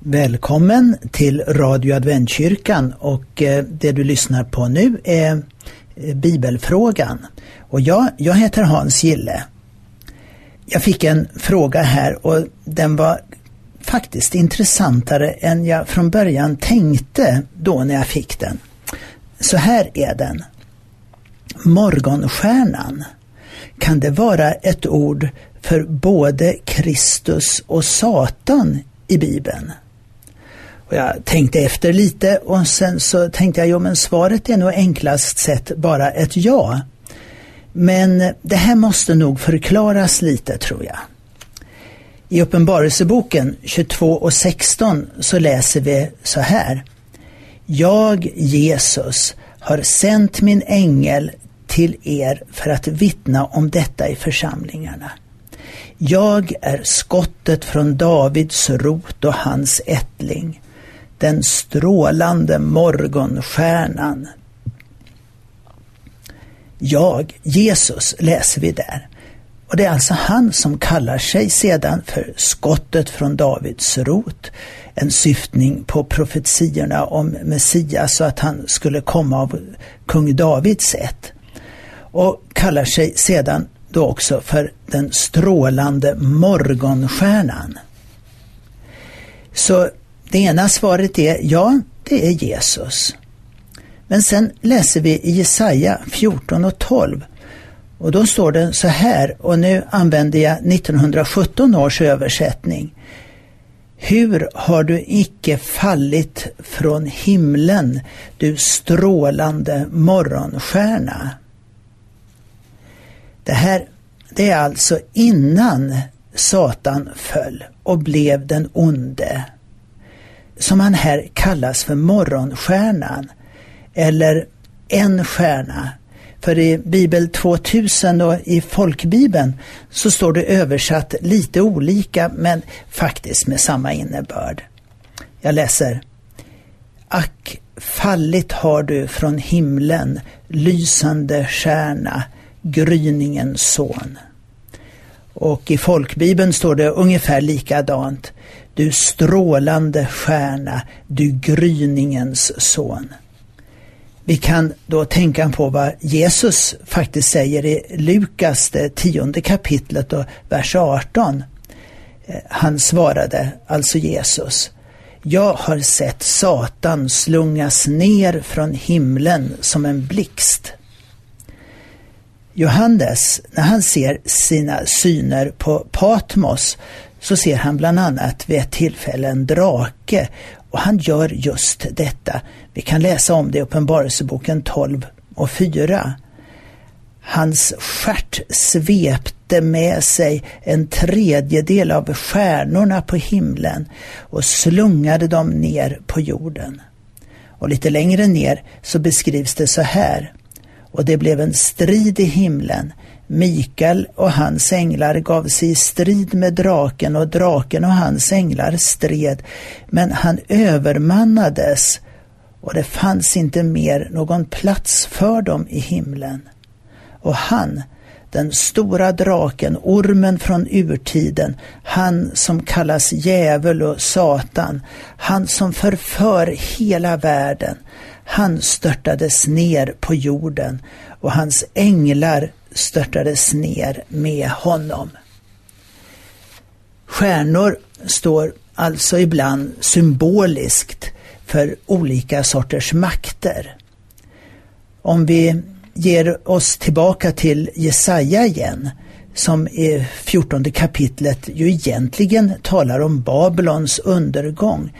Välkommen till Radio Adventkyrkan och eh, det du lyssnar på nu är eh, Bibelfrågan. Och jag, jag heter Hans Gille. Jag fick en fråga här och den var faktiskt intressantare än jag från början tänkte då när jag fick den. Så här är den. Morgonstjärnan. Kan det vara ett ord för både Kristus och Satan i Bibeln? Och jag tänkte efter lite och sen så tänkte jag, jo men svaret är nog enklast sett bara ett ja. Men det här måste nog förklaras lite tror jag. I Uppenbarelseboken 22 och 16 så läser vi så här. Jag, Jesus, har sänt min ängel till er för att vittna om detta i församlingarna. Jag är skottet från Davids rot och hans ättling den strålande morgonstjärnan. Jag, Jesus, läser vi där. Och det är alltså han som kallar sig sedan för skottet från Davids rot. En syftning på profetiorna om Messias och att han skulle komma av kung Davids ett. Och kallar sig sedan då också för den strålande morgonstjärnan. Så det ena svaret är ja, det är Jesus. Men sen läser vi i Jesaja 14 och 12 och då står det så här, och nu använder jag 1917 års översättning. Hur har du icke fallit från himlen, du strålande morgonstjärna? Det här, det är alltså innan Satan föll och blev den onde som han här kallas för morgonstjärnan eller en stjärna. För i Bibel 2000 och i folkbibeln så står det översatt lite olika men faktiskt med samma innebörd. Jag läser. Ack, fallit har du från himlen, lysande stjärna, gryningens son. Och i folkbibeln står det ungefär likadant du strålande stjärna, du gryningens son. Vi kan då tänka på vad Jesus faktiskt säger i Lukas, det tionde kapitlet och vers 18. Han svarade, alltså Jesus, jag har sett Satan slungas ner från himlen som en blixt. Johannes, när han ser sina syner på Patmos, så ser han bland annat vid ett tillfälle en drake och han gör just detta. Vi kan läsa om det i Uppenbarelseboken 12 och 4. Hans stjärt svepte med sig en tredjedel av stjärnorna på himlen och slungade dem ner på jorden. Och lite längre ner så beskrivs det så här. Och det blev en strid i himlen Mikael och hans änglar gav sig i strid med draken och draken och hans änglar stred, men han övermannades och det fanns inte mer någon plats för dem i himlen. Och han, den stora draken, ormen från urtiden, han som kallas djävul och Satan, han som förför hela världen, han störtades ner på jorden och hans änglar störtades ner med honom. Stjärnor står alltså ibland symboliskt för olika sorters makter. Om vi ger oss tillbaka till Jesaja igen, som i 14 kapitlet ju egentligen talar om Babylons undergång,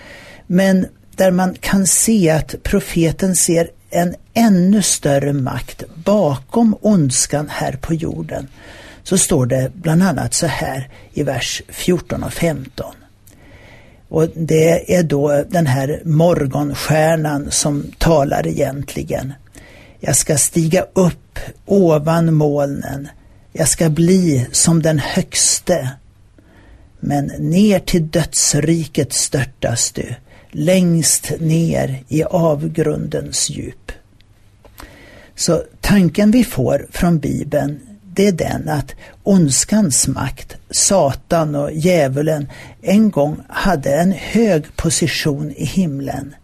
men där man kan se att profeten ser en ännu större makt bakom ondskan här på jorden så står det bland annat så här i vers 14 och 15. Och det är då den här morgonstjärnan som talar egentligen. Jag ska stiga upp ovan molnen. Jag ska bli som den högste. Men ner till dödsriket störtas du längst ner i avgrundens djup. Så tanken vi får från Bibeln det är den att ondskans makt, Satan och djävulen, en gång hade en hög position i himlen.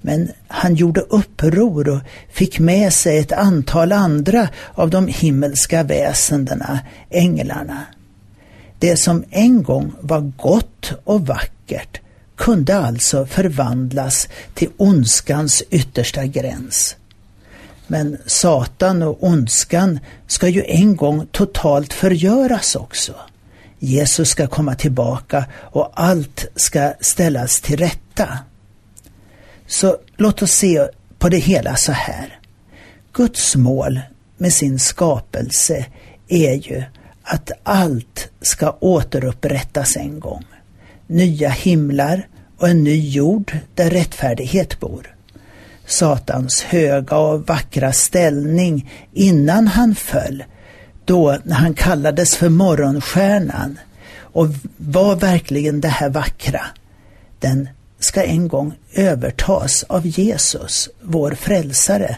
Men han gjorde uppror och fick med sig ett antal andra av de himmelska väsendena, änglarna. Det som en gång var gott och vackert kunde alltså förvandlas till ondskans yttersta gräns. Men Satan och ondskan ska ju en gång totalt förgöras också. Jesus ska komma tillbaka och allt ska ställas till rätta. Så låt oss se på det hela så här. Guds mål med sin skapelse är ju att allt ska återupprättas en gång. Nya himlar och en ny jord där rättfärdighet bor. Satans höga och vackra ställning innan han föll, då när han kallades för morgonstjärnan. Och var verkligen det här vackra, den ska en gång övertas av Jesus, vår frälsare,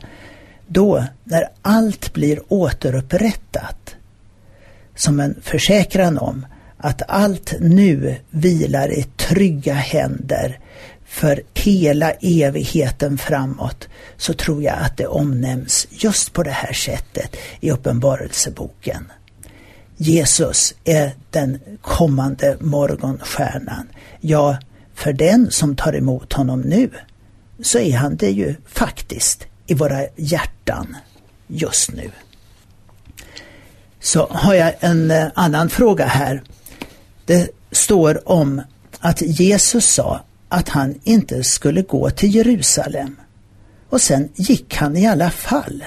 då när allt blir återupprättat. Som en försäkran om att allt nu vilar i trygga händer för hela evigheten framåt så tror jag att det omnämns just på det här sättet i Uppenbarelseboken. Jesus är den kommande morgonstjärnan. Ja, för den som tar emot honom nu så är han det ju faktiskt i våra hjärtan just nu. Så har jag en eh, annan fråga här. Det står om att Jesus sa att han inte skulle gå till Jerusalem. Och sen gick han i alla fall.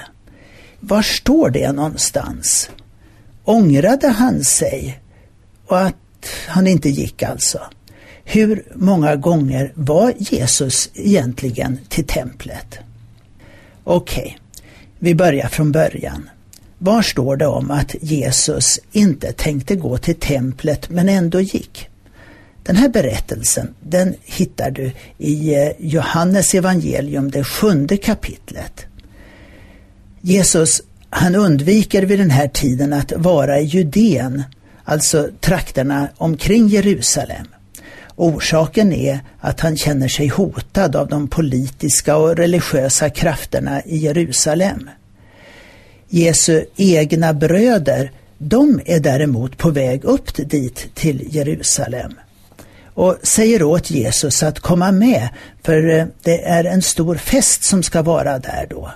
Var står det någonstans? Ångrade han sig och att han inte gick alltså? Hur många gånger var Jesus egentligen till templet? Okej, okay, vi börjar från början. Var står det om att Jesus inte tänkte gå till templet men ändå gick? Den här berättelsen den hittar du i eh, Johannes evangelium, det sjunde kapitlet. Jesus han undviker vid den här tiden att vara i Judeen, alltså trakterna omkring Jerusalem. Orsaken är att han känner sig hotad av de politiska och religiösa krafterna i Jerusalem. Jesu egna bröder, de är däremot på väg upp dit till Jerusalem och säger åt Jesus att komma med för eh, det är en stor fest som ska vara där då.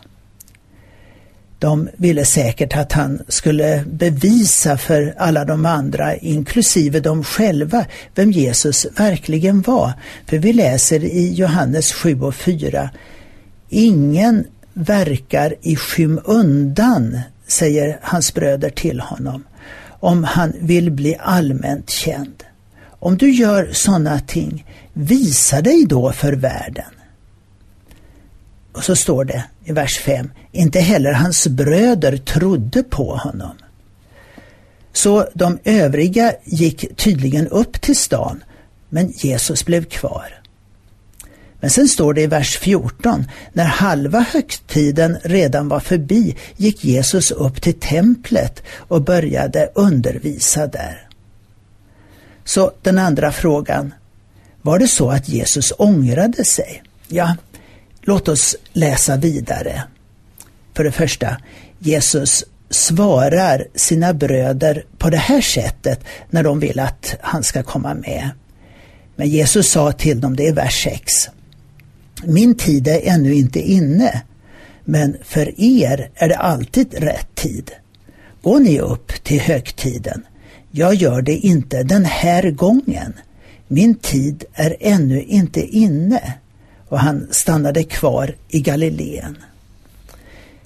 De ville säkert att han skulle bevisa för alla de andra, inklusive dem själva, vem Jesus verkligen var. För vi läser i Johannes 7 och 4. Ingen verkar i skymundan, säger hans bröder till honom, om han vill bli allmänt känd. Om du gör sådana ting, visa dig då för världen. Och så står det i vers 5, inte heller hans bröder trodde på honom. Så de övriga gick tydligen upp till stan, men Jesus blev kvar. Men sen står det i vers 14, när halva högtiden redan var förbi gick Jesus upp till templet och började undervisa där. Så den andra frågan, var det så att Jesus ångrade sig? Ja, låt oss läsa vidare. För det första, Jesus svarar sina bröder på det här sättet när de vill att han ska komma med. Men Jesus sa till dem, det är vers 6. Min tid är ännu inte inne, men för er är det alltid rätt tid. Gå ni upp till högtiden. Jag gör det inte den här gången. Min tid är ännu inte inne. Och han stannade kvar i Galileen.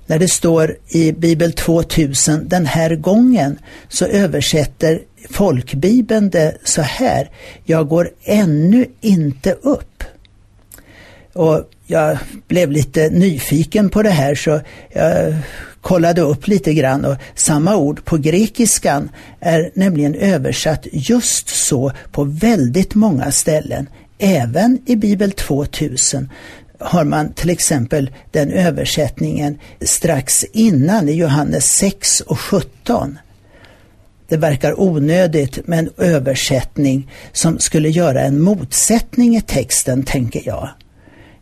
När det står i Bibel 2000 den här gången så översätter folkbibeln det så här. Jag går ännu inte upp. Och jag blev lite nyfiken på det här så jag kollade upp lite grann och samma ord på grekiskan är nämligen översatt just så på väldigt många ställen. Även i Bibel 2000 har man till exempel den översättningen strax innan i Johannes 6 och 17. Det verkar onödigt med en översättning som skulle göra en motsättning i texten, tänker jag.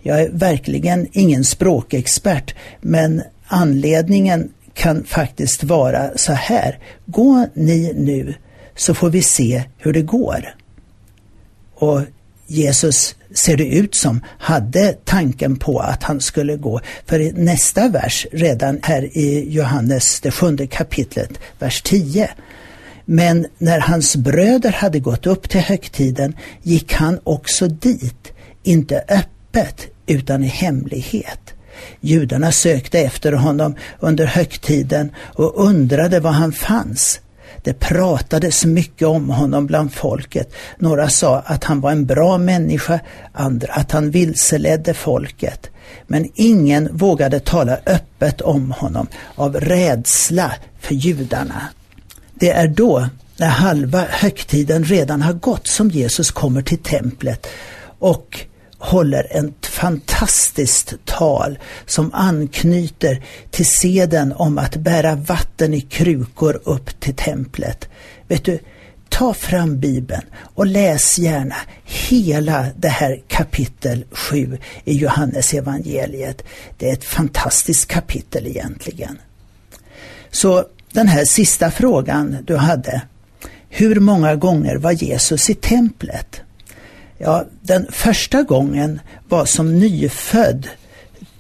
Jag är verkligen ingen språkexpert, men anledningen kan faktiskt vara så här. Gå ni nu så får vi se hur det går. Och Jesus ser det ut som hade tanken på att han skulle gå. För i nästa vers, redan här i Johannes det sjunde kapitlet, vers 10. Men när hans bröder hade gått upp till högtiden gick han också dit, inte öppet utan i hemlighet. Judarna sökte efter honom under högtiden och undrade var han fanns. Det pratades mycket om honom bland folket. Några sa att han var en bra människa, andra att han vilseledde folket. Men ingen vågade tala öppet om honom av rädsla för judarna. Det är då, när halva högtiden redan har gått, som Jesus kommer till templet och håller ett fantastiskt tal som anknyter till seden om att bära vatten i krukor upp till templet. Vet du, ta fram Bibeln och läs gärna hela det här kapitel 7 i Johannes evangeliet. Det är ett fantastiskt kapitel egentligen. Så den här sista frågan du hade. Hur många gånger var Jesus i templet? Ja, den första gången var som nyfödd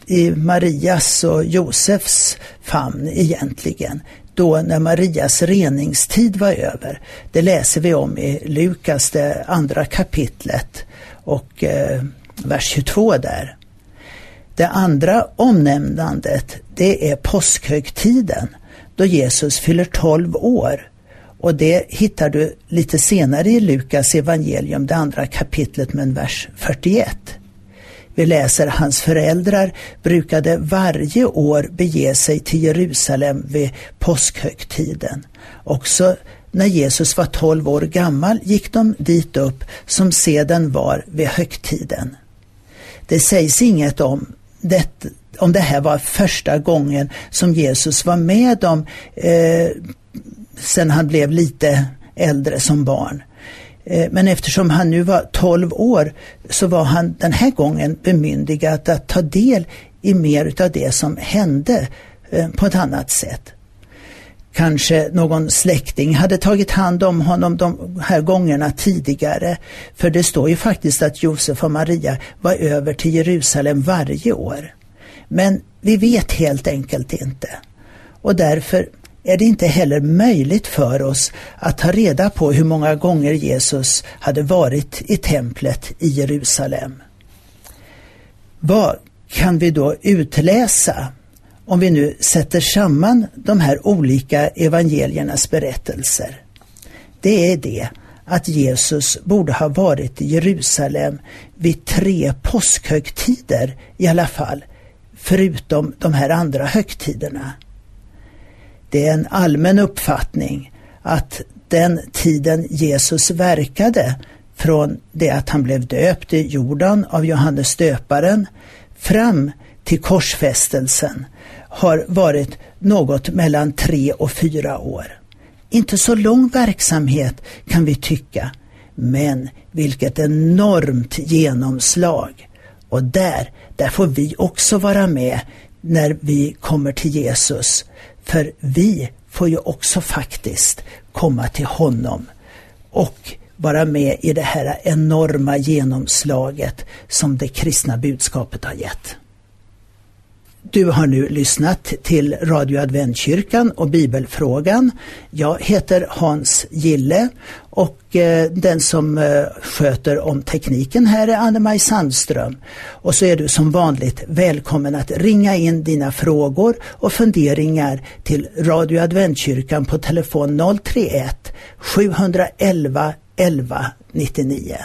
i Marias och Josefs famn egentligen. Då när Marias reningstid var över. Det läser vi om i Lukas, det andra kapitlet och eh, vers 22 där. Det andra omnämnandet det är påskhögtiden då Jesus fyller 12 år. Och det hittar du lite senare i Lukas evangelium, det andra kapitlet med vers 41. Vi läser hans föräldrar brukade varje år bege sig till Jerusalem vid påskhögtiden. Också när Jesus var 12 år gammal gick de dit upp som seden var vid högtiden. Det sägs inget om det, om det här var första gången som Jesus var med dem eh, sen han blev lite äldre som barn. Eh, men eftersom han nu var 12 år så var han den här gången bemyndigad att ta del i mer av det som hände eh, på ett annat sätt. Kanske någon släkting hade tagit hand om honom de här gångerna tidigare. För det står ju faktiskt att Josef och Maria var över till Jerusalem varje år. Men vi vet helt enkelt inte. Och därför är det inte heller möjligt för oss att ta reda på hur många gånger Jesus hade varit i templet i Jerusalem. Vad kan vi då utläsa om vi nu sätter samman de här olika evangeliernas berättelser? Det är det att Jesus borde ha varit i Jerusalem vid tre påskhögtider i alla fall, förutom de här andra högtiderna. Det är en allmän uppfattning att den tiden Jesus verkade från det att han blev döpt i Jordan av Johannes döparen fram till korsfästelsen har varit något mellan tre och fyra år. Inte så lång verksamhet kan vi tycka, men vilket enormt genomslag. Och där, där får vi också vara med när vi kommer till Jesus för vi får ju också faktiskt komma till honom och vara med i det här enorma genomslaget som det kristna budskapet har gett. Du har nu lyssnat till Radio Adventkyrkan och Bibelfrågan. Jag heter Hans Gille och eh, den som eh, sköter om tekniken här är Anne-Maj Sandström. Och så är du som vanligt välkommen att ringa in dina frågor och funderingar till Radio Adventkyrkan på telefon 031 711 11 99.